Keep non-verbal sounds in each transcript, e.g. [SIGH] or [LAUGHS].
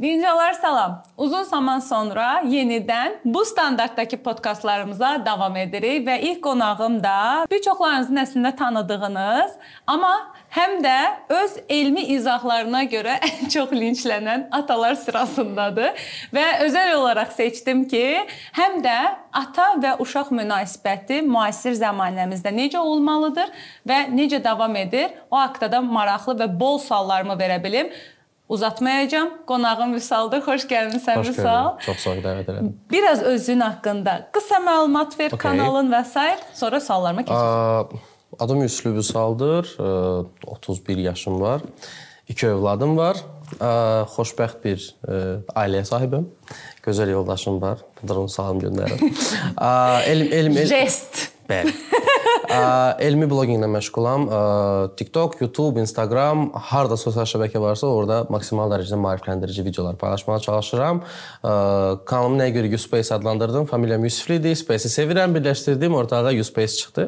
Dinləyicilər salam. Uzun zaman sonra yenidən bu standartdakı podkastlarımıza davam edirik və ilk qonağım da bir çoxlarınızın əslində tanıdığınız, amma həm də öz elmi izahlarına görə [LAUGHS] ən çox linçlənən atalar sırasındadır. Və özəl olaraq seçdim ki, həm də ata və uşaq münasibəti müasir zəmanəmizdə necə olmalıdır və necə davam edir, o haqqda da maraqlı və bol suallarımı verə bilim uzatmayacağam. Qonağım Vüsaldır. Xoş gəlmisən Vüsal. Çox sağ ol dəvət elədin. Biraz özün haqqında qısa məlumat ver, Okay. kanalın və s. sonra suallarıma keçək. Adım Yusuf Vüsaldır. Ə, 31 yaşım var. İki övladım var. Xoşbəxt bir ə, ailəyə sahibəm. Gözəl yoldaşım var. Buradan salam göndərirəm. [LAUGHS] Elm elm el, Jest. Bəli. Elmi bloqinqlə məşğulam. TikTok, YouTube, Instagram, harda sosial şəbəkə varsa, orada maksimal dərəcədə maarifləndirici videolar paylaşmağa çalışıram. Kanalımı nəyə görə Uspace adlandırdım? Familiyam Yusiflidir. Space-i sevirəm, birləşdirdim, ortağa Uspace çıxdı.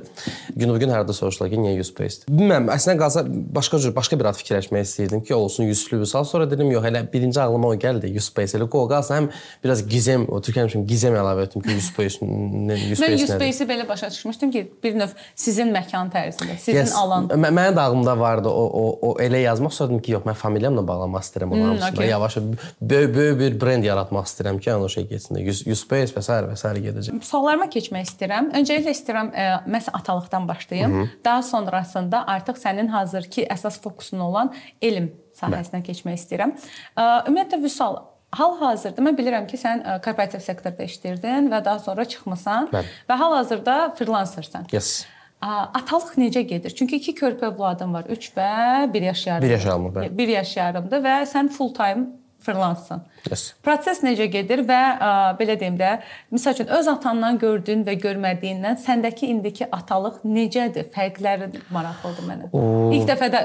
Gün bu gün hərdə soruşdular ki, niyə Uspace? Bilmirəm, əslində qalsa başqa cür, başqa bir ad fikirləşmək istəyirdim ki, olsun Yusifli Vüsal. Sonra dedim, yox, elə birinci ağlıma o gəldi, Uspace. Elə qoy qalsın, həm biraz gizem, o türkləmişim, gizem əlavə etdim ki, Uspace, nə, Uspace Mən nədir? Uspace-i belə başa düşmüşdüm ki, bir növ sizin məkan tərzində, sizin Yes. alan. Mə- Mənim də ağlımda vardı o o o elə yazmaq istədim ki, yox mən familiyamla bağlamaq istəyirəm onun hamısını. okey. Yavaş böyük böyük bir brend yaratmaq istəyirəm ki, yəni o şey getsin. Uspace və s. və s. gedəcək. Suallarıma keçmək istəyirəm. Öncəliklə istəyirəm ə, məs atalıqdan başlayım. Hı -hı. Daha sonrasında artıq sənin hazırki əsas fokusun olan elm sahəsinə keçmək istəyirəm. Ə, Ümumiyyətlə Vüsal Hal-hazırda mən bilirəm ki, sən ə, korporativ sektorda işləyirdin və daha sonra çıxmısan Bəli. və hal-hazırda freelancersən. Yes. Atalıq necə gedir? Çünki 2 körpə övladım var, 3 və 1 yaş yarım. Bir yaş yarımdır, bəli. 1 yaş yarımdır və sən full time freelancersan. Yes. Proses necə gedir və ə, belə deyim də, məsəl üçün öz atandan gördüyün və görmədiyindən səndəki indiki atalıq necədir? Fərqləri maraqlıdır mənə. Oo. İlk dəfə də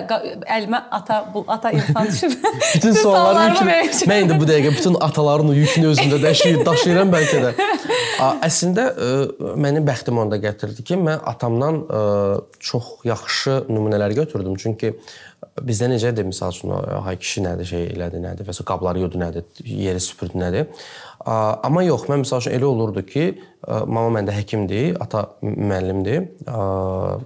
əlimə ata bu ata insan düşüb. [LAUGHS] Bütün sualların yükünü, mən indi bu dəqiqə bütün ataların yükünü özümdə daşıyır, daşıyıram bəlkə də. [LAUGHS] Əslində ə, mənim bəxtim onda gətirdi ki, mən atamdan ə, çox yaxşı nümunələr götürdüm. Çünki bizdə necədir məsəl üçün o, hay kişi nədir, şey elədi, nədir və s. qabları yudu nədir, yeri süpürdü nədir. A, Amma yox, mən məsəl üçün elə olurdu ki, ə, mama məndə həkimdir, ata müəllimdir. A,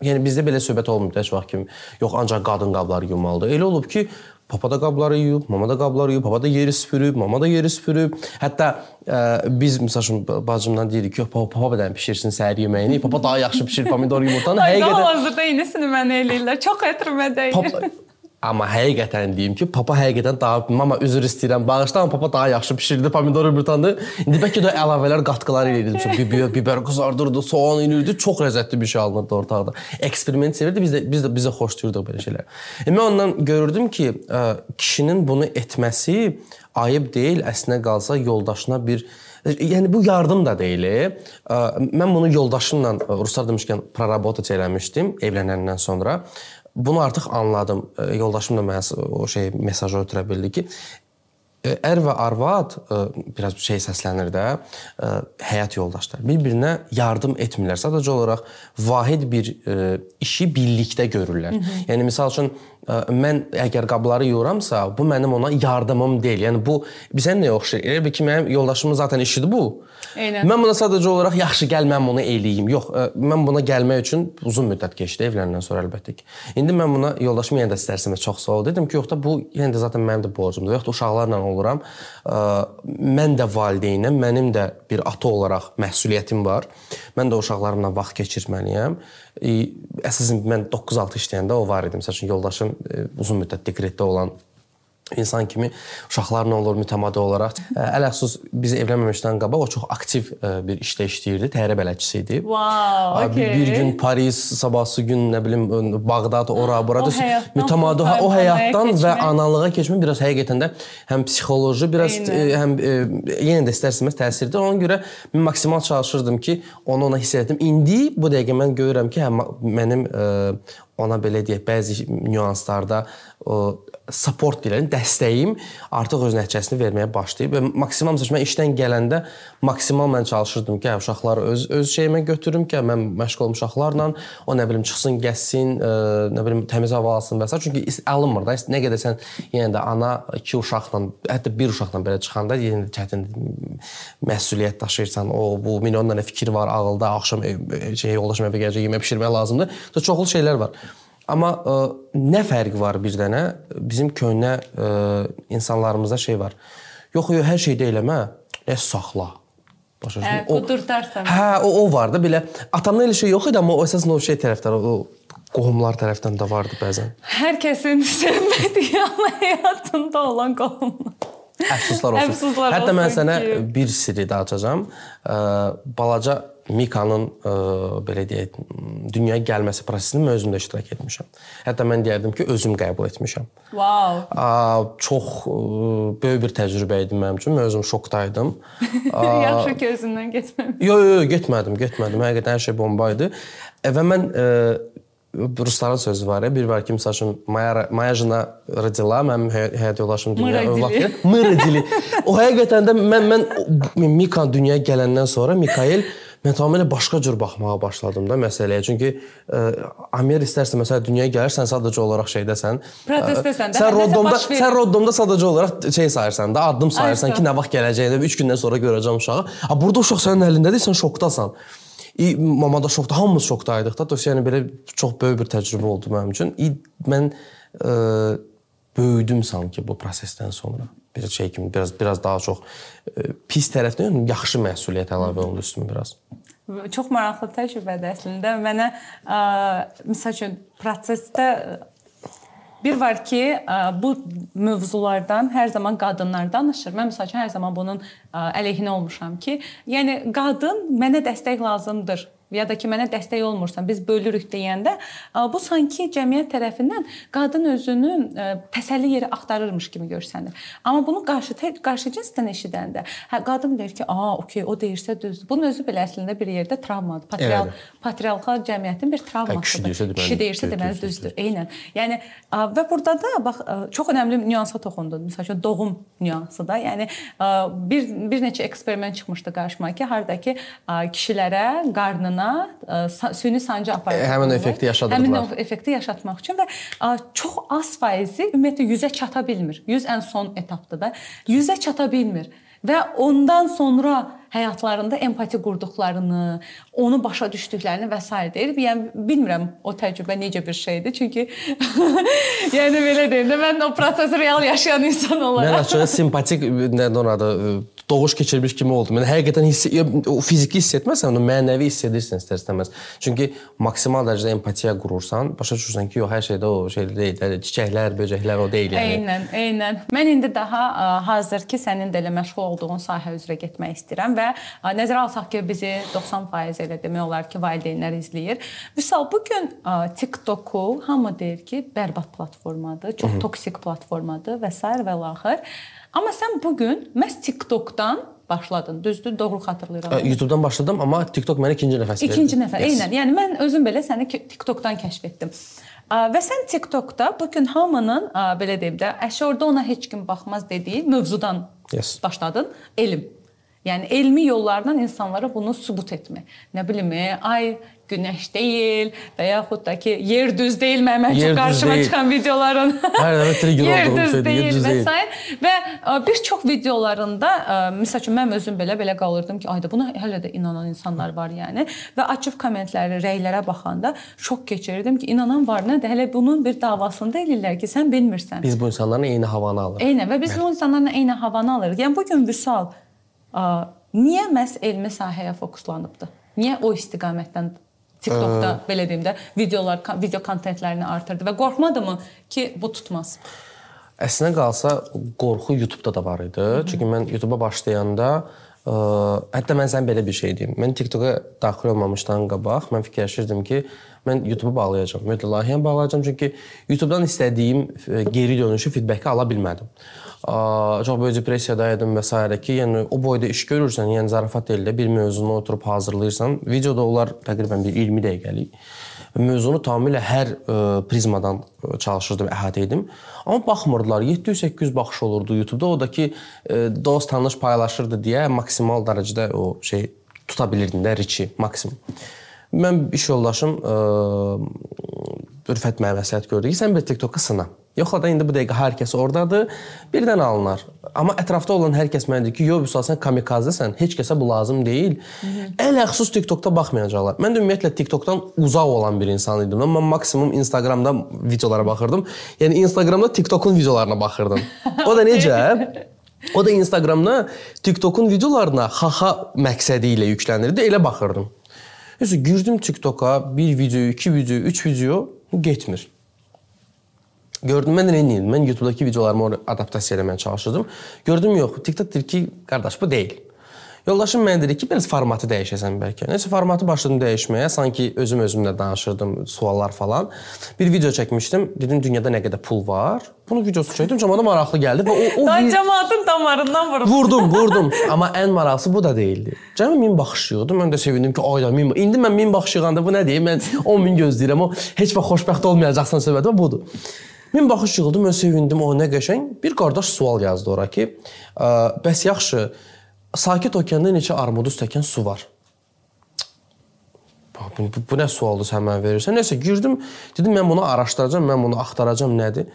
Yəni bizdə belə söhbət olmur heç vaxt kimi. Yox, ancaq qadın qabları yumalıdır. Elə olub ki, papa da qabları yuyub, mama da qabları yuyub, papa da yeri süpürüb, mama da yeri süpürüb. Hətta ə, biz məsəl üçün bacımdan deyirik ki, papa, papa bədən bişirsin səhər yeməyini. Papa daha yaxşı bişirir pomidor yumurtanı. Həqiqətən Hal-hazırda eynisini mənə eləyirlər. Çox xətrimə dəyir. papa Amma həqiqətən deyim ki, papa həqiqətən daha mama üzr istəyirəm, bağışla, amma papa daha yaxşı bişirdi pomidor yumurtanı. İndi bəlkə də əlavələr, qatqılar eləyirdi. Məsələn, biber, biber qızardırdı, soğan eləyirdi, çox ləzzətli bir şey alınırdı ortaqda. Eksperiment sevirdi, biz də biz də bizə xoşlayırdıq belə şeylər. E, mən ondan görürdüm ki, ə, kişinin bunu etməsi ayıb deyil, əslinə qalsa yoldaşına bir Yəni bu yardım da deyil. e. Ə, Mən bunu yoldaşımla ə, ruslar demişkən praraботать eləmişdim evlənəndən sonra. Bunu artıq anladım. Ə, Yoldaşım da mənə o şey mesajı ötürə bildi ki, ə, ər və arvad ə, biraz şey səslənir də, həyat yoldaşları bir-birinə yardım etmirlər. Sadəcə olaraq vahid bir işi birlikdə görürlər. Hı -hı. Yəni misal üçün mən əgər qabları yuyuramsa, bu mənim ona yardımım deyil. Yəni bu bizə nə oxşayır? Elə bil ki, mənim yoldaşımın zaten işidir bu. Eynən. Mən buna sadəcə olaraq yaxşı gəl mən bunu eləyim. Yox, mən buna gəlmək üçün uzun müddət keçdi evlənəndən sonra əlbəttə ki. İndi mən buna yoldaşım yenə də istərsə çox sağ ol dedim ki, yox da bu yenə də zaten mənim də borcumdur. Yox da uşaqlarla oluram. Mən də valideynəm, mənim də bir ata olaraq məsuliyyətim var. Mən də uşaqlarımla vaxt keçirməliyəm. Əsasən mən 9-6 işləyəndə o var idi. Məsəl üçün yoldaşım ə, uzun müddət dekretdə olan insan kimi uşaqlarla olur mütəmadi olaraq. Ə, Ələxüsus biz evlənməmişdən qabaq o çox aktiv bir işdə işləyirdi, təyyarə bələdçisi idi. Wow, okay. Bir, gün Paris, sabahsı gün nə bilim Bağdad, ora, O həyatdan mütəmadi o həyatdan və analığa keçmək biraz həqiqətən də həm psixoloji, biraz Eynən. ə, həm ə, yenə də istərsiniz təsirdir. Ona görə mən maksimal çalışırdım ki, onu ona hiss etdim. İndi bu dəqiqə mən görürəm ki, həm mənim ə, ona belə deyək, bəzi nüanslarda support deyirlər, dəstəyim artıq öz nəticəsini verməyə başlayıb və məsələn mən işdən gələndə maksimal mən çalışırdım ki, hə, uşaqları öz öz şeyimə götürüm ki, mən məşğul olum uşaqlarla, o nə bilim çıxsın, gəzsin, ə, nə bilim təmiz hava alsın və s. çünki alınmır da. Nə qədər sən yenə də ana iki uşaqla, hətta bir uşaqla belə çıxanda yenə də çətin məsuliyyət daşıyırsan. O bu milyon dənə fikir var ağılda, axşam şey yoldaşım evə gələcək, yemək bişirmək lazımdır. Çoxlu şeylər var. Amma ə, nə fərqi var bir dənə? Bizim köhnə ə, insanlarımızda şey var. Yox, yox, hər şeydə eləmə, nə saxla. Başa düşürsən? Hə, qudurdarsan. Hə, o, o var da belə. Atamda elə şey yox idi, amma o əsasən o şey tərəfdən, o qohumlar tərəfdən də vardı bəzən. Hər kəsin [LAUGHS] sevmədiyi həyatında olan qohumlar. Əfsuslar olsun. Əfsuslar Hətta olsun mən sənə ki... bir sirri də açacağam. Balaca Mikanın ə, belə deyək, dünyaya gəlməsi prosesində mən özüm də iştirak etmişəm. Hətta mən deyərdim ki, özüm qəbul etmişəm. Wow. Ə, çox ə, böyük bir təcrübə idi mənim üçün. Mən özüm şokdaydım. [LAUGHS] Yaxşı ki, özündən getməmisən. Yox, yox, getmədim, getmədim. Həqiqətən hər şey bomba idi. Və mən ə, rusların sözü var ya, bir var ki, məsəl üçün Maya Mayajna родила, mənim həyat yoldaşım dünyaya övlad. Мы родили. O həqiqətən də mən mən Mika dünyaya gələndən sonra Mikail mən tamamilə başqa cür baxmağa başladım da məsələyə. Çünki ə, Amer istərsə məsələn dünyaya gəlir, sən sadəcə olaraq şeydəsən. Prosesdəsən də. Sən roddomda, sən roddomda sadəcə olaraq şey sayırsan da, addım sayırsan Aysa. ki, nə vaxt gələcəyini 3 gündən sonra görəcəm uşağı. Ha burada uşaq sənin əlindədir, sən şokdasan. İ, mama da şokda, hamımız şokdaydıq da. Dolayısıyla yəni belə çox böyük bir təcrübə oldu mənim üçün. İ, mən ə, böyüdüm sanki bu prosesdən sonra. Bir şey kimi biraz biraz daha çox ə, pis tərəfdən yaxşı məsuliyyət əlavə olundu üstümə biraz. Çox maraqlı təcrübədir əslində. Mənə ə, məsəl üçün prosesdə Bir var ki, bu mövzulardan hər zaman qadınlar danışır. Mən məsəl üçün hər zaman bunun əleyhinə olmuşam ki, yəni qadın mənə dəstək lazımdır ya da ki mənə dəstək olmursan, biz bölürük deyəndə bu sanki cəmiyyət tərəfindən qadın özünü təsəlli yeri axtarırmış kimi görsənir. Amma bunu qarşı qarşı cinsdən eşidəndə, hə qadın deyir ki, "A, okey, o deyirsə düzdür." Bunun özü belə əslində bir yerdə travmadır. Patrial evet. patriarxal cəmiyyətin bir travmasıdır. Hə, kişi deyirsə deməli, deməli düzdür. Eynən. Yəni və burada da bax çox önəmli nüansa toxundun. Məsələn, doğum nüansı da. Yəni bir bir neçə eksperiment çıxmışdı qarşıma ki, hardakı kişilərə qarnına insana e, süni sancı. E, həmin effekti yaşadılar. Həmin o effekti yaşatmaq üçün və çox az faizi ümumiyyətlə 100-ə çata bilmir. 100 ən son etapdır da. 100-ə çata bilmir və ondan sonra həyatlarında empati qurduqlarını, onu başa düşdüklərini və s. deyir. Yəni bilmirəm o təcrübə necə bir şeydir. Çünki [LAUGHS] yəni belə deyim də mən o prosesi real yaşayan insan olaraq. Mən açığı simpatik nə onadı doğuş keçirmiş kimi oldum. Yəni həqiqətən hiss o fiziki hiss etməsən, onu mənəvi hiss edirsən istər-istəməz. Çünki maksimal dərəcədə empatiya qurursan, başa düşürsən ki, yox hər şeydə o şey deyil, çiçəklər, böcəklər o deyil yəni. Eynən, eynən. Mən indi daha hazır ki, sənin də elə məşğul olduğun sahə üzrə getmək istəyirəm və ə, nəzərə alsaq ki, bizi 90% elə demək olar ki, valideynlər izləyir. Misal bu gün TikTok-u hamı deyir ki, bərbad platformadır, çox Hı -hı. toksik platformadır və s. və laxır. Amma sən bu gün məhz TikTok-dan başladın. Düzdür? Doğru xatırlayıram. YouTube-dan başladım, amma TikTok mənə ikinci nəfəs verdi. İkinci nəfər. Yes. Eynən. Yəni mən özüm belə səni TikTok-dan kəşf etdim. Və sən TikTok-da bu gün hamının belə deyim də, əşi orada ona heç kim baxmaz dediyi mövzudan yes. başladın. Elm. Yəni elmi yollarla insanlara bunu sübut etmək. Nə bilim, ay günəş deyil və yaxud da ki, yer düz deyil mənim çox qarşıma deyil. çıxan videoların. [LAUGHS] Hər dəfə trigger yer düz şeydir, deyil yer düz və s. və bir çox videolarında məsəl üçün mən özüm belə belə qalırdım ki, ayda buna hələ də inanan insanlar var yəni və açıb kommentləri, rəylərə baxanda şok keçirirdim ki, inanan var nədir? Hələ bunun bir davasını da eləyirlər ki, sən bilmirsən. Biz bu insanlarla eyni havanı alırıq. Eynən və biz bu insanlarla eyni havanı alırıq. Yəni bu gün Vüsal niyə məhz elmi sahəyə fokuslanıbdı? Niyə o istiqamətdən TikTokda ə... belə deyim də videolar, video kontentlərini artırdı və qorxmadımı ki, bu tutmaz? Əslinə qalsa qorxu YouTube-da da var idi. Hı -hı. Çünki mən YouTube-a başlayanda ə, hətta mən sən belə bir şey deyim. Mən TikToka daxil olmamışdan qabaq mən fikirləşirdim ki, mən YouTube-u bağlayacağam. Ümumiyyətlə layihəni bağlayacağam çünki YouTube-dan istədiyim geri dönüşü, feedback-i ala bilmədim. Çox böyük depressiyada idim və s. ki, yəni o boyda iş görürsən, yəni zarafat deyil də bir mövzunu oturub hazırlayırsan, videoda onlar təqribən bir 20 dəqiqəlik mövzunu tamamilə hər ə, prizmadan çalışırdım, əhatə edim. Amma baxmırdılar. 700-800 baxış olurdu YouTube-da. O da ki, ə, dost tanış paylaşırdı deyə maksimal dərəcədə o şey tuta bilirdin də riçi maksimum. Mən iş yoldaşım ə, Ürfət mənə məsləhət gördü ki, sən bir TikTok-u sına. Yoxla da indi bu dəqiqə hər kəs ordadır, birdən alınar. Amma ətrafda olan hər kəs mənə deyir ki, yox, sən kamikazəsən, heç kəsə bu lazım deyil. Ələxüsus TikTokda baxmayacaqlar. Mən də ümumiyyətlə TikTokdan uzaq olan bir insan idim. Mən maksimum Instagramda videolara baxırdım. Yəni Instagramda TikTokun videolarına baxırdım. O da necə? O da Instagramda TikTokun videolarına xaxa məqsədi ilə yüklənirdi, elə baxırdım. Nəysə girdim TikToka, bir video, iki video, üç video getmir. Gördüm mən nə edirdim? Mən YouTube-dakı videolarımı adaptasiya etməyə çalışırdım. Gördüm yox, TikTok deyir ki, qardaş bu deyil. Yoldaşım mənə dedi ki, biraz formatı dəyişəsən bəlkə. Nəsə formatı başladım dəyişməyə, sanki özüm özümlə danışırdım, suallar falan. Bir video çəkmişdim. Dedim dünyada nə qədər pul var? Bunun videosu çəkdim, cəmaata maraqlı gəldi və o o Daha cəmaatın damarından vurub. Vurdum, [LAUGHS] vurdum. Amma ən maraqlısı bu da deyildi. Cəmi 1000 baxış yığdı. Mən də sevindim ki, ayda 1000. İndi mən 1000 baxış yığanda bu nə deyim? Mən 10 min gözləyirəm. O heç vaxt xoşbəxt olmayacaqsan söhbəti budur. 1000 baxış yığıldı. Mən sevindim. O nə qəşəng. Bir qardaş sual yazdı ora ki, bəs yaxşı, Sakit okeanda neçə armuduz stəkan su var? Bu, bu, bu nə sualdır sən mənə verirsən? Nəsə girdim, dedim mən bunu araşdıracağam, mən bunu axtaracağam nədir?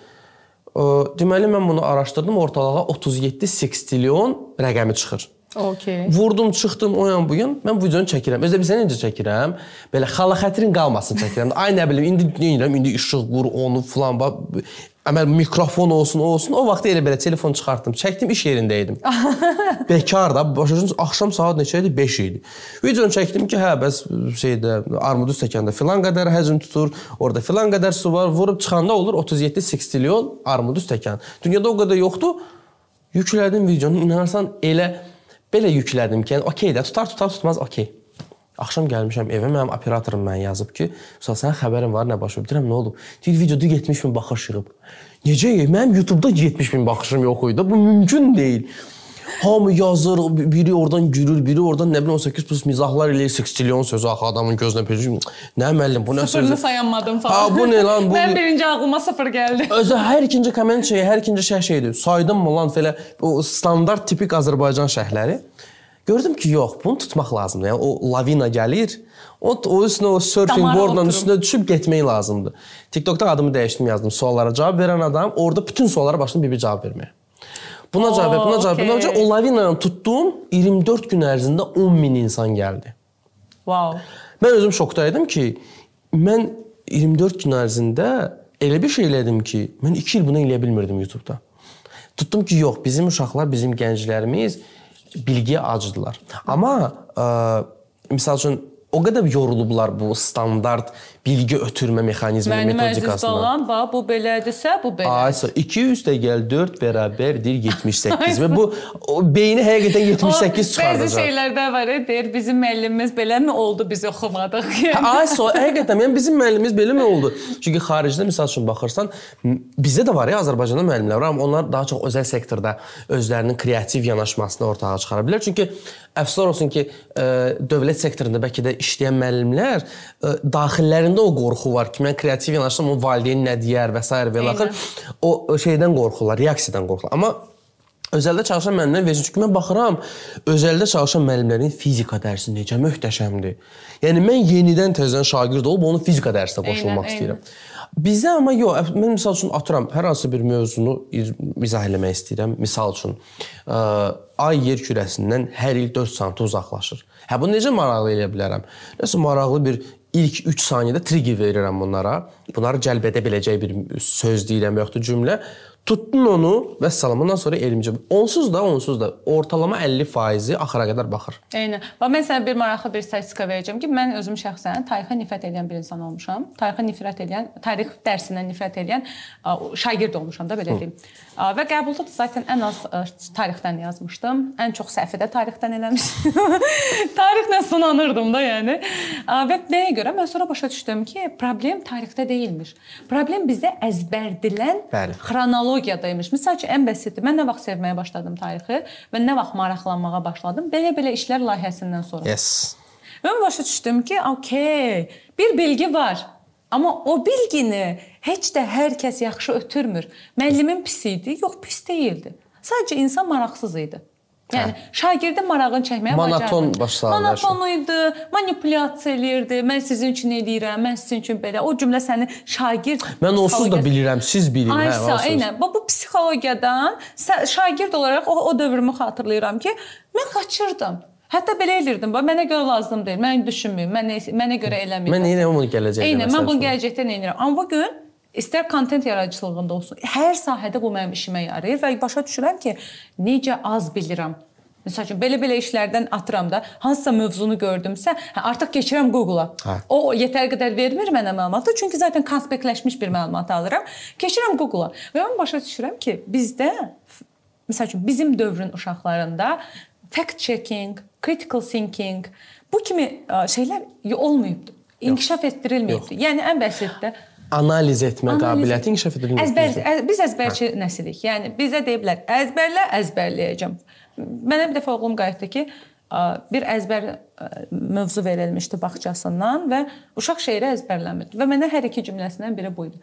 Deməli mən bunu araşdırdım, ortalığa 37 seksilyon rəqəmi çıxır. Okay. Vurdum, çıxdım o yan bu yan. Mən bu videonu çəkirəm. Özdə bilirsən necə çəkirəm? Belə xala xətrin qalmasın çəkirəm. Ay nə bilim, indi nə edirəm? İndi işıq qur, onu falan bax əməl mikrofon olsun, o olsun. O vaxt elə belə telefon çıxartdım, çəkdim, iş yerində idim. [LAUGHS] Bekar da, başa axşam saat neçə idi? 5 idi. Videonu çəkdim ki, hə, bəs şeydə armudu stəkanda filan qədər həcm tutur, orada filan qədər su var, vurub çıxanda olur 37 seksilyon armudu stəkan. Dünyada o qədər yoxdur. Yüklədim videonu, inanırsan elə Belə yüklədim ki, yəni okey də, tutar, tutar, tutmaz, okey. Axşam gəlmişəm evə, mənim operatorum mənə yazıb ki, "Vüsal, sənin xəbərin var, nə baş verib?" Deyirəm, "Nə olub?" Deyir, "Videoda 70 min baxış yığıb." Necə? Mənim YouTube-da 70 min baxışım yox idi. Bu mümkün deyil. Hamı yazır, biri oradan gülür, biri oradan nə bilim 18 plus mizahlar eləyir, 6 milyon sözü axı adamın gözünə pecik. Nə müəllim, bu nə sözdür? Sıfırını sayanmadım falan. Ha, bu nə lan? Bu [LAUGHS] Mən birinci ağlıma sıfır gəldi. [LAUGHS] Özü hər ikinci komment şey, hər ikinci şərh şeydir. Saydım mı lan belə o standart tipik Azərbaycan şərhləri. Gördüm ki, yox, bunu tutmaq lazımdır. Yəni o lavina gəlir, o o üstünə o surfing boardla üstünə düşüb getmək lazımdır. TikTokda adımı dəyişdim, yazdım. Suallara cavab verən adam orada bütün suallara başladım bir-bir cavab verməyə. Buna cavab ver, buna cavab ver. Okay. O lavinanı tutdum, 24 gün ərzində 10 min insan gəldi. Wow. Mən özüm şokda idim ki, mən 24 gün ərzində elə bir şey elədim ki, mən 2 il bunu eləyə bilmirdim YouTube-da. Tutdum ki, yox, bizim uşaqlar, bizim gənclərimiz bilgiyə acıdılar. Amma ə, misal üçün o qədər yorulublar bu standart bilgi ötürmə mexanizmi Mənim metodikasına. Mənim balam, bax bu belədirsə, bu belə. Aysa 2 üstə gəl 4 bərabərdir 78 və bu beyni həqiqətən 78 çıxardacaq. Bəzi şeylərdə var, deyir bizim müəllimimiz beləmi oldu biz oxumadıq. Yəni. Aysa həqiqətən yəni bizim müəllimimiz beləmi oldu? Çünki xaricdə məsəl üçün baxırsan bizdə də var ya Azərbaycanda müəllimlər var, amma onlar daha çox özəl sektorda özlərinin kreativ yanaşmasını ortaya çıxara bilər. Çünki əfsuslar olsun ki, ə, dövlət sektorunda bəlkə də işləyən müəllimlər ə, Onlarda o qorxu var ki, mən kreativ yanaşsam o valideyn nə deyər və s. və axır o şeydən qorxurlar, reaksiyadan qorxurlar. Amma özəldə çalışan müəllimlər versin. Çünki mən baxıram, özəldə çalışan müəllimlərin fizika dərsi necə möhtəşəmdir. Yəni mən yenidən təzədən şagird olub onun fizika dərsinə qoşulmaq eynən, istəyirəm. Eynən. Bizdə amma yox, mən misal üçün atıram, hər hansı bir mövzunu izah eləmək istəyirəm. Misal üçün, ə, ay yer kürəsindən hər il 4 sm uzaqlaşır. Hə bunu necə maraqlı eləyə bilərəm? Nəsə maraqlı bir ilk 3 saniyədə trigger verirəm bunlara. bunları cəlb edə biləcək bir söz deyirəm, yoxdur cümlə. Tutdun onu və salam. Ondan sonra elmcə. Onsuz da, onsuz da ortalama 50% axıra qədər baxır. Eynən. Və mən sənə bir maraqlı bir statistika verəcəm ki, mən özüm şəxsən tarixə nifrət edən bir insan olmuşam. Tarixə nifrət edən, tarix dərsindən nifrət edən şagird olmuşam da belə deyim. Və qəbulda da zaten ən az tarixdən yazmışdım. Ən çox səhvi də tarixdən eləmişdim. [LAUGHS] Tarixlə sınanırdım da, yəni. Və nəyə görə? Mən sonra başa düşdüm ki, problem tarixdə deyilmiş. Problem bizə əzbərdilən xronologiya psixologiyadaymış. Məsəl üçün ən bəsiti mən nə vaxt sevməyə başladım tarixi və nə vaxt maraqlanmağa başladım? Belə-belə işlər layihəsindən sonra. Yes. Mən başa düşdüm ki, okey, bir bilgi var. Amma o bilgini heç də hər kəs yaxşı ötürmür. Müəllimin pis idi? Yox, pis deyildi. Sadəcə insan maraqsız idi. Yəni hə. şagirdin marağını çəkməyə monoton başlanır. Monoton idi, manipulyasiya eləyirdi. Mən sizin üçün eləyirəm, mən sizin üçün belə. O cümlə səni şagird Mən onsuz da bilirəm, siz bilin, hə. Aysa, eynən. Bu, bu psixologiyadan şagird olaraq o, o dövrümü xatırlayıram ki, mən qaçırdım. Hətta belə elirdim. Bax mənə görə lazım deyil. Mən düşünmürəm. Mənə mənə görə eləmirəm. Mən yenə bunu gələcəkdə. Eynən, mən bunu gələcəkdə nə edirəm? Amma bu gün istər kontent yaradıcılığında olsun, hər sahədə bu mənim işimə yarayır və başa düşürəm ki, necə az bilirəm. Məsəl üçün belə-belə işlərdən atıram da, hansısa mövzunu gördümsə, hə, artıq keçirəm Google-a. Hə. O yetər qədər vermir mənə məlumatı, çünki zaten konspektləşmiş bir məlumat alıram. Keçirəm Google-a. Və mən başa düşürəm ki, bizdə məsəl üçün bizim dövrün uşaqlarında fact checking, critical thinking bu kimi şeylər olmayıbdı. İnkişaf etdirilməyibdi. Yəni ən bəsitdə analiz etmə analiz qabiliyyəti inkişaf edə bilmir. Əzbər biz əzbərçi hə. nəsilik. Yəni bizə deyiblər, əzbərlə əzbərləyəcəm. Mənə bir dəfə oğlum qayıtdı ki, bir əzbər mövzu verilmişdi bağçasından və uşaq şeiri əzbərləmirdi və mənə hər iki cümləsindən biri bu idi.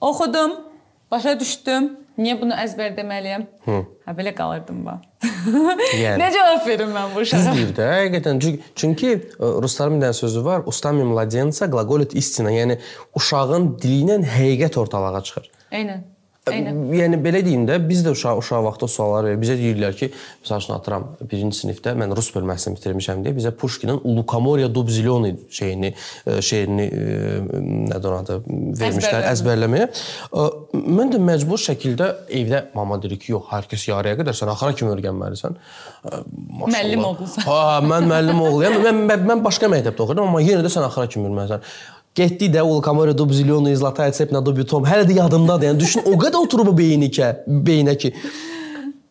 Oxudum, başa düşdüm. Niyə bunu əzbər deməliyəm? Hı. Hə belə qalırdım bax. [LAUGHS] Yəni, Nə cavab verim mən bu uşağa? Düz deyir də, həqiqətən. Çünki e, rusların bir dənə sözü var, ustami mladensa glagolit istina, yəni uşağın dili ilə həqiqət ortalığa çıxır. Eynən. Eynən. Yəni belə deyim də, biz də uşaq uşaq vaxtı suallar verir. Bizə deyirlər ki, məsəl üçün atıram 1-ci sinifdə mən rus bölməsini bitirmişəm deyə bizə Pushkinin Lukomorya Dubziloni şeyini e, şeirini e, nədir adı vermişlər əzbərləməyə. E, mən də məcbur şəkildə evdə mama deyir ki, yox, hər kəs yarıya qədər sən axıra kimi öyrənməlisən. Müəllim oğlusan. Ha, mən müəllim oğluyam. Mən, mən, mən başqa məktəbdə oxuyuram, amma yenə də sən axıra kimi öyrənməlisən. Getdi də Ulkamora Dubzilionu izlataya cep na dubitom. Hələ də yadımdadır. Yəni düşün, o qədər oturub beynikə, beynə ki.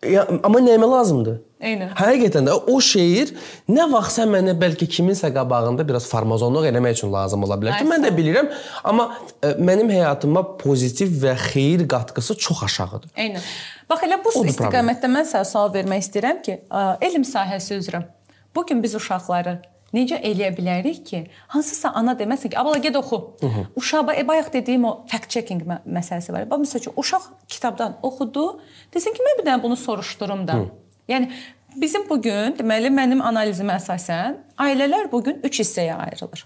Ya, amma nəyimə lazımdır? Eynən. Həqiqətən də o şeir nə vaxt sən mənə bəlkə kiminsə qabağında biraz farmazonluq eləmək üçün lazım ola bilər ki, mən də bilirəm, amma ə, e, mənim həyatıma pozitiv və xeyir qatqısı çox aşağıdır. Eynən. Bax elə bu Odur istiqamətdə mən sənə sual vermək istəyirəm ki, ə, elm sahəsi üzrə bu gün biz uşaqları necə eləyə bilərik ki, hansısa ana deməsin ki, "Abala get oxu." Uşağa e, bayaq dediyim o fact checking mə məsələsi var. Bax məsəl üçün uşaq kitabdan oxudu, desin ki, mən bir dənə bunu soruşdurum da. Hı. Yəni bizim bu gün, deməli mənim analizimə əsasən ailələr bu gün 3 hissəyə ayrılır.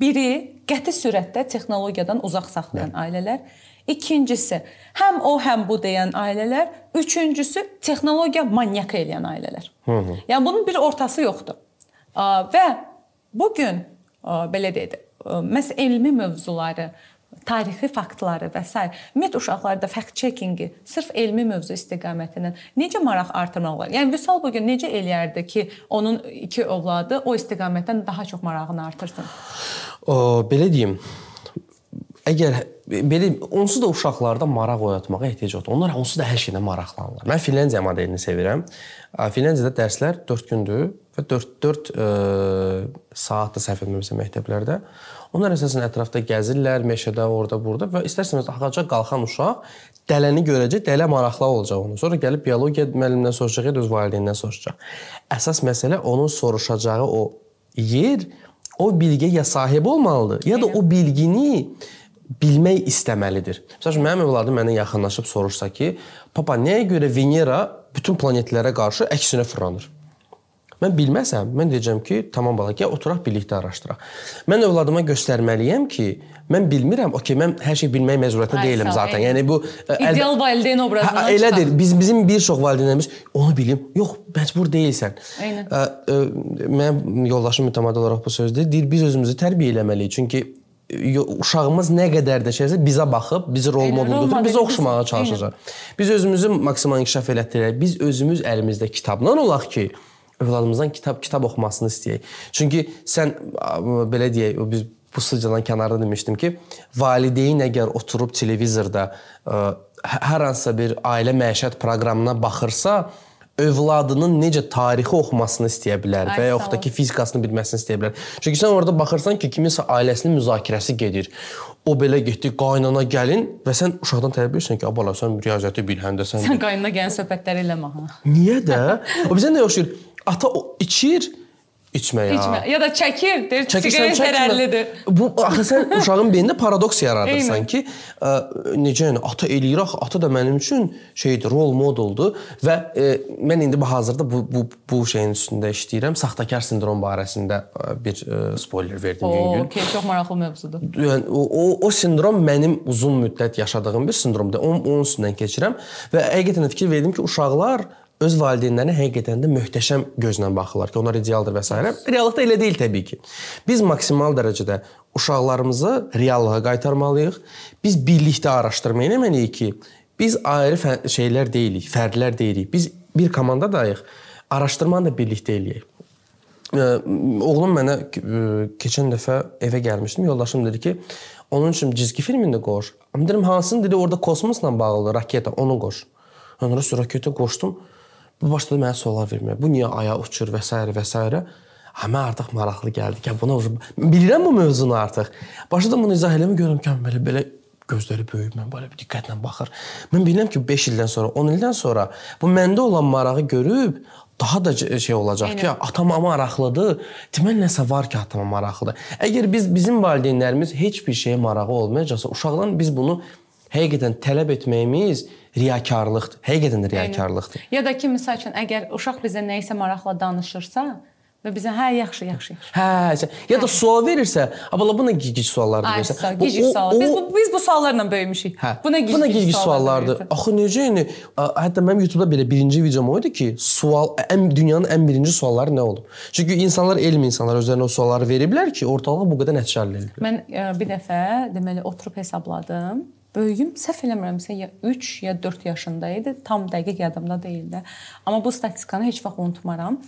Biri qəti sürətdə texnologiyadan uzaq saxlayan Hı. ailələr, İkincisi, həm o, həm bu deyən ailələr, üçüncüsü texnologiya manyak eləyən ailələr. Hı -hı. Yəni bunun bir ortası yoxdur. Və bu gün belə deyək, məs elmi mövzuları tarixi faktları və s. ümumiyyətlə uşaqlarda fact checkingi sırf elmi mövzu istiqamətindən necə maraq artırmaq olar? Yəni Vüsal bu gün necə eləyərdi ki, onun iki övladı o istiqamətdən daha çox marağını artırsın? O, belə deyim. Əgər belə onsuz da uşaqlarda maraq oyatmağa ehtiyac yoxdur. Onlar onsuz da hər şeylə maraqlanırlar. Mən Finlandiya modelini sevirəm. Finlandiyada dərslər 4 gündür və 4-4 e, saat da səhv etmirəmsə məktəblərdə. Onlar əsasən ətrafda gəzirlər, meşədə, orada, burada və istərsəniz ağaca qalxan uşaq dələni görəcək, dələ maraqlı olacaq onu. Sonra gəlib biologiya müəllimindən soruşacaq, öz valideynindən soruşacaq. Əsas məsələ onun soruşacağı o yer o bilgiyə ya sahib olmalıdır, ya da o bilgini bilmək istəməlidir. Məsələn, mənim övladım mənə yaxınlaşıb soruşsa ki, "Papa, nəyə görə Venera bütün planetlərə qarşı əksinə fırlanır?" Mən bilməsəm, mən deyəcəm ki, tamam bala, gəl oturaq birlikdə araşdıraq. Mən övladıma göstərməliyəm ki, mən bilmirəm, okey, mən hər şey bilmək məcburiyyətində deyiləm zaten. Yəni bu e, ideal valideyn obrazından hə, elədir. Biz bizim bir çox valideynlərimiz onu bilim. Yox, məcbur deyilsən. Eynən. Ə, ə, mənim yoldaşım mütəmadi olaraq bu sözdür. Deyir biz özümüzü tərbiyə eləməliyik. Çünki uşağımız nə qədər də şeysə bizə baxıb, bizi rol model götürüb bizə oxşamağa biz- çalışacaq. Biz özümüzü maksimum inkişaf elətdirək. Biz özümüz əlimizdə kitabla olaq ki, övladımızdan kitab kitab oxumasını istəyək. Çünki sən belə deyək, biz bu sıcadan kənarda demişdim ki, valideyn əgər oturub televizorda ə, h- hər hansısa bir ailə məişət proqramına baxırsa, övladının necə tarixi oxumasını istəyə bilər Ay, və yaxud da ki, fizikasını bilməsini istəyə bilər. Çünki sən orada baxırsan ki, kiminsə ailəsinin müzakirəsi gedir. O belə getdi, qaynana gəlin və sən uşaqdan tələb edirsən ki, "Abala sən riyaziyyatı bil, həm də sən." Sən qaynına gələn söhbətləri eləmə ha. Niyə də? O bizə nə oxşayır? Ata içir, içmə ya. İçmə. Ya da çəkir, deyir, siqaret zərərlidir. Bu axı sən [LAUGHS] uşağın beynində paradoks yaradırsan ki, ə, necə yəni ata eləyir axı, ata da mənim üçün şeydir, rol modeldur və ə, mən indi bu hazırda bu bu bu şeyin üstündə işləyirəm. Saxtakar sindrom barəsində ə, bir ə, spoiler verdim O, Yüngül. okey, çox maraqlı mövzudur. Yəni o, o o sindrom mənim uzun müddət yaşadığım bir sindromdur. Onun, onun üstündən keçirəm və həqiqətən də fikir verdim ki, uşaqlar öz valideynlərinə həqiqətən də möhtəşəm gözlə baxırlar ki, onlar idealdır və s. Reallıqda elə deyil təbii ki. Biz maksimal dərəcədə uşaqlarımızı reallığa qaytarmalıyıq. Biz birlikdə araşdırma etməliyik ki, biz ayrı şeylər deyilik, fərdlər deyilik. Biz bir komandadayıq. Araşdırmanı da birlikdə eləyək. Oğlum mənə keçən dəfə evə gəlmişdim. Yoldaşım dedi ki, onun üçün cizgi filmində qoş. Amma dedim hansını dedi orada kosmosla bağlı raketa, onu qoş. Ora raketa qoşdum. Bu başladı mənə suallar verməyə. Bu niyə aya uçur və s. və s. Ha mən artıq maraqlı gəldi ki, buna vurub- bilirəm bu mövzunu artıq. Başladım bunu izah eləmə görürəm ki, belə belə gözləri böyük, mən belə bir diqqətlə baxır. Mən bilirəm ki, 5 ildən sonra, 10 ildən sonra bu məndə olan marağı görüb daha da şey olacaq ki, atama maraqlıdır. Deməli nəsə var ki, atama maraqlıdır. Əgər biz bizim valideynlərimiz heç bir şeyə marağı olmayacaqsa, uşaqdan biz bunu həqiqətən tələb etməyimiz riyakarlıqdır. Həqiqətən də riyakarlıqdır. Ya da ki, məsəl üçün, əgər uşaq bizə nə isə maraqla danışırsa və bizə hə yaxşı, yaxşı, yaxşı. Hə, ya da sual verirsə, abala bu nə gic suallardır Ay, sağ, Bu- gicik o- suallar. Biz bu biz bu suallarla böyümüşük. Hə. Bu nə gicik, Bu nə gicik suallardır. Axı necə yəni hətta mənim YouTube-da belə birinci videom o idi ki, sual ən dünyanın ən birinci sualları nə olub? Çünki insanlar elm insanlar özlərinə o sualları veriblər ki, ortalığa bu qədər nəticə əldə edilib. Mən ə, bir dəfə deməli oturub hesabladım. Böyüyüm səhv eləmirəmsə ya 3 ya 4 yaşında idi. Tam dəqiq yadımda deyil də. Amma bu statistikanı heç vaxt unutmaram.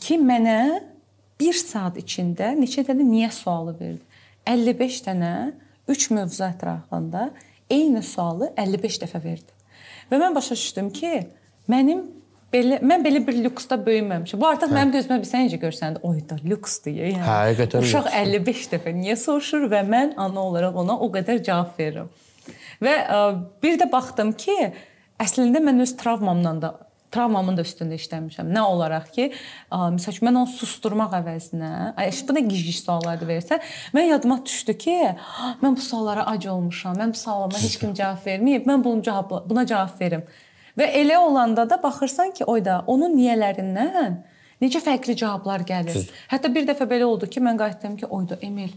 Ki mənə 1 saat içində neçə dənə niyə sualı verdi? 55 dənə 3 mövzu ətrafında eyni sualı 55 dəfə verdi. Və mən başa düşdüm ki, mənim belə mən belə bir lüksdə böyüməmişəm. Bu artıq mənim gözümə bir sən necə görsəndə, oy da lüksdür ya. Yəni. Həqiqətən Uşaq lüksdür. 55 dəfə niyə soruşur və mən ana olaraq ona o qədər cavab verirəm. Və ə, bir də baxdım ki, əslində mən öz travmamdan da travmamın da üstündə işləmişəm. Nə olaraq ki, ə, məsəl üçün mən onu susturmaq əvəzinə, bu nə gic suallardı versə, mən yadıma düşdü ki, "Ha, mən bu suallara ac olmuşam. Mən bu sualıma heç kim cavab verməyib. Mən bunun cavab buna cavab verim. Və elə olanda da baxırsan ki, oyda onun niyələrindən necə fərqli cavablar gəlir. Hətta bir dəfə belə oldu ki, mən qayıtdım ki, oyda Emil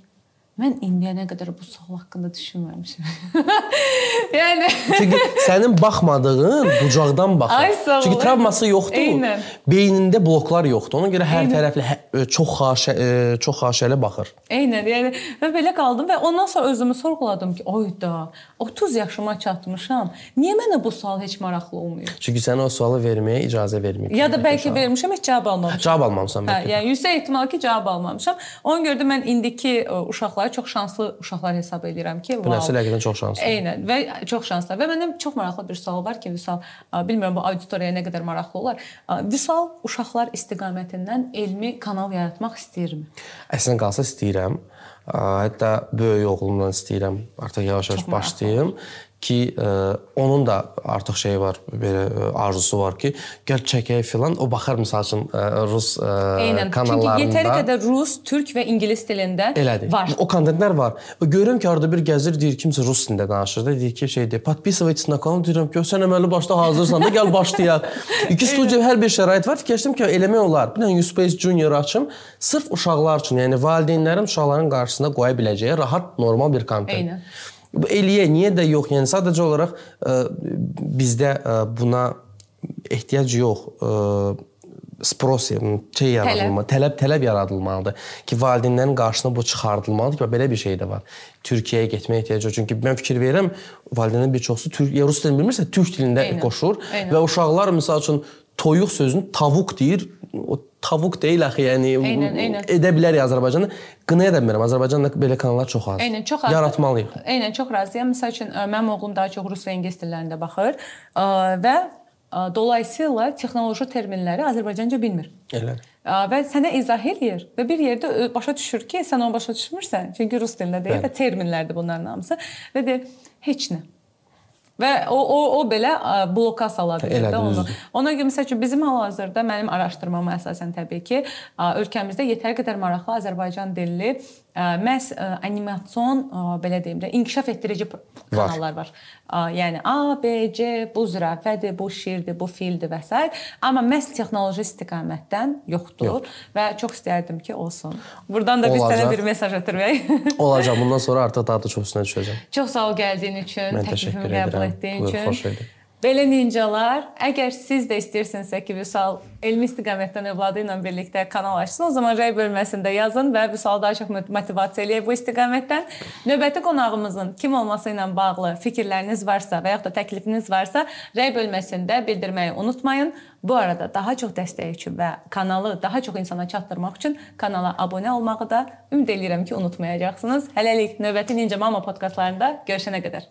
Mən indiyənə qədər bu sual haqqında düşünməmişəm. [LAUGHS] yəni Çünki [LAUGHS] sənin baxmadığın bucaqdan baxır. Ay. Çünki travması yoxdur. Eynən. Beynində bloklar yoxdur. Ona görə hər Eynən. tərəfli hə, ə, çox xaşə ə, çox xaşəli baxır. Eynən, yəni və belə qaldım və ondan sonra özümü sorğuladım ki, oyda 30 yaşıma çatmışam. Niyə mənə bu sual heç maraqlı olmuyor? Çünki sənə o sualı verməyə icazə verməyib. Ya da bəlkə vermişəm, heç cavab almamışam. cavab almamısan Hə, bəlkə. yəni yüksək ehtimal ki, cavab almamışam. Ona görə də mən indiki ə, uşaqları çox şanslı uşaqlar hesab edirəm ki, Bu nəsil həqiqətən çox şanslı. Eynən və çox şanslı. Və mənim çox maraqlı bir sual var ki, Vüsal, bilmirəm bu auditoriyaya nə qədər maraqlı olar. Vüsal uşaqlar istiqamətindən elmi kanal yaratmaq istəyirmi? Əslində qalsa istəyirəm. Hətta böyük oğlumdan istəyirəm artıq yavaş-yavaş başlayım ki, ə, onun da artıq şey var, belə ə, arzusu var ki, gəl çəkək filan. O baxar məsəl üçün ə, rus ə, Eynən. Çünki kanallarında. yetəri qədər rus, türk və ingilis dilində Elədir. var. O kontentlər var. O görürəm ki, arada bir gəzir, deyir kimsə rus dilində danışır da, deyir ki, şey deyir, "Подписывайтесь на канал." Deyirəm ki, sən əməli başda hazırsan da, gəl başlayaq. [LAUGHS] İki studiya hər bir şərait var. Fikirləşdim ki, eləmək olar. Bir dənə Uspace Junior açım, sırf uşaqlar üçün, yəni valideynlərin uşaqların qarşısına qoya biləcəyi rahat, normal bir kontent. Eynən. Eləyə, niyə də yox? Yəni sadəcə olaraq ə, bizdə ə, buna ehtiyac yox. Ə, spros şey yaradılmalı, tələb tələb yaradılmalıdır ki, valideynlərin qarşısına bu çıxardılmalıdır ki, belə bir şey də var. Türkiyəyə getmək ehtiyacı var. Çünki mən fikir verirəm, valideynlərin bir çoxusu türk ya rus dilini bilmirsə, türk dilində Eynən. qoşur Eynən. və uşaqlar məsəl üçün toyuq sözünü tavuq deyir. O tavuq deyil axı, yəni eynən, eynən. edə bilərik Azərbaycanda. Qınaya da bilmirəm. Azərbaycanda belə kanallar çox az. Eynən, çox az. Yaratmalıyıq. Eynən, çox razıyam. Məsəl üçün mənim oğlum daha çox rus və ingilis dillərində baxır və Dolayısıyla texnoloji terminləri Azərbaycanca bilmir. Elədir. Və sənə izah eləyir və bir yerdə başa düşür ki, sən onu başa düşmürsən. Çünki rus dilində deyil və terminlərdir bunların hamısı və deyir heç nə. Və o o o belə bloka sala bilər də onu. Ona görə məsəl üçün bizim hal-hazırda mənim araşdırmama əsasən təbii ki, ölkəmizdə yetər qədər maraqlı Azərbaycan dilli məhz animasiyon belə deyim də inkişaf etdirici kanallar var. var. Yəni A, B, C bu zürafədir, bu şirdir, bu fildir və s. Amma məhz texnoloji istiqamətdən yoxdur Yox. və çox istərdim ki, olsun. Burdan da biz sənə bir mesaj ötürmək. [LAUGHS] Olacaq. Bundan sonra artıq daha da çox üstünə düşəcəm. Çox sağ ol gəldiyin üçün, təklifimi qəbul etdiyin üçün. Xoş idi. Belə ninjalar, əgər siz də istəyirsinizsə ki, Vüsal elmi istiqamətdən övladı ilə birlikdə kanal açsın, o zaman rəy bölməsində yazın və Vüsal daha çox motivasiya eləyək bu istiqamətdən. Növbəti qonağımızın kim olması ilə bağlı fikirləriniz varsa və yaxud da təklifiniz varsa, rəy bölməsində bildirməyi unutmayın. Bu arada daha çox dəstək üçün və kanalı daha çox insana çatdırmaq üçün kanala abunə olmağı da ümid eləyirəm ki, unutmayacaqsınız. Hələlik növbəti Ninja Mama podkastlarında görüşənə qədər.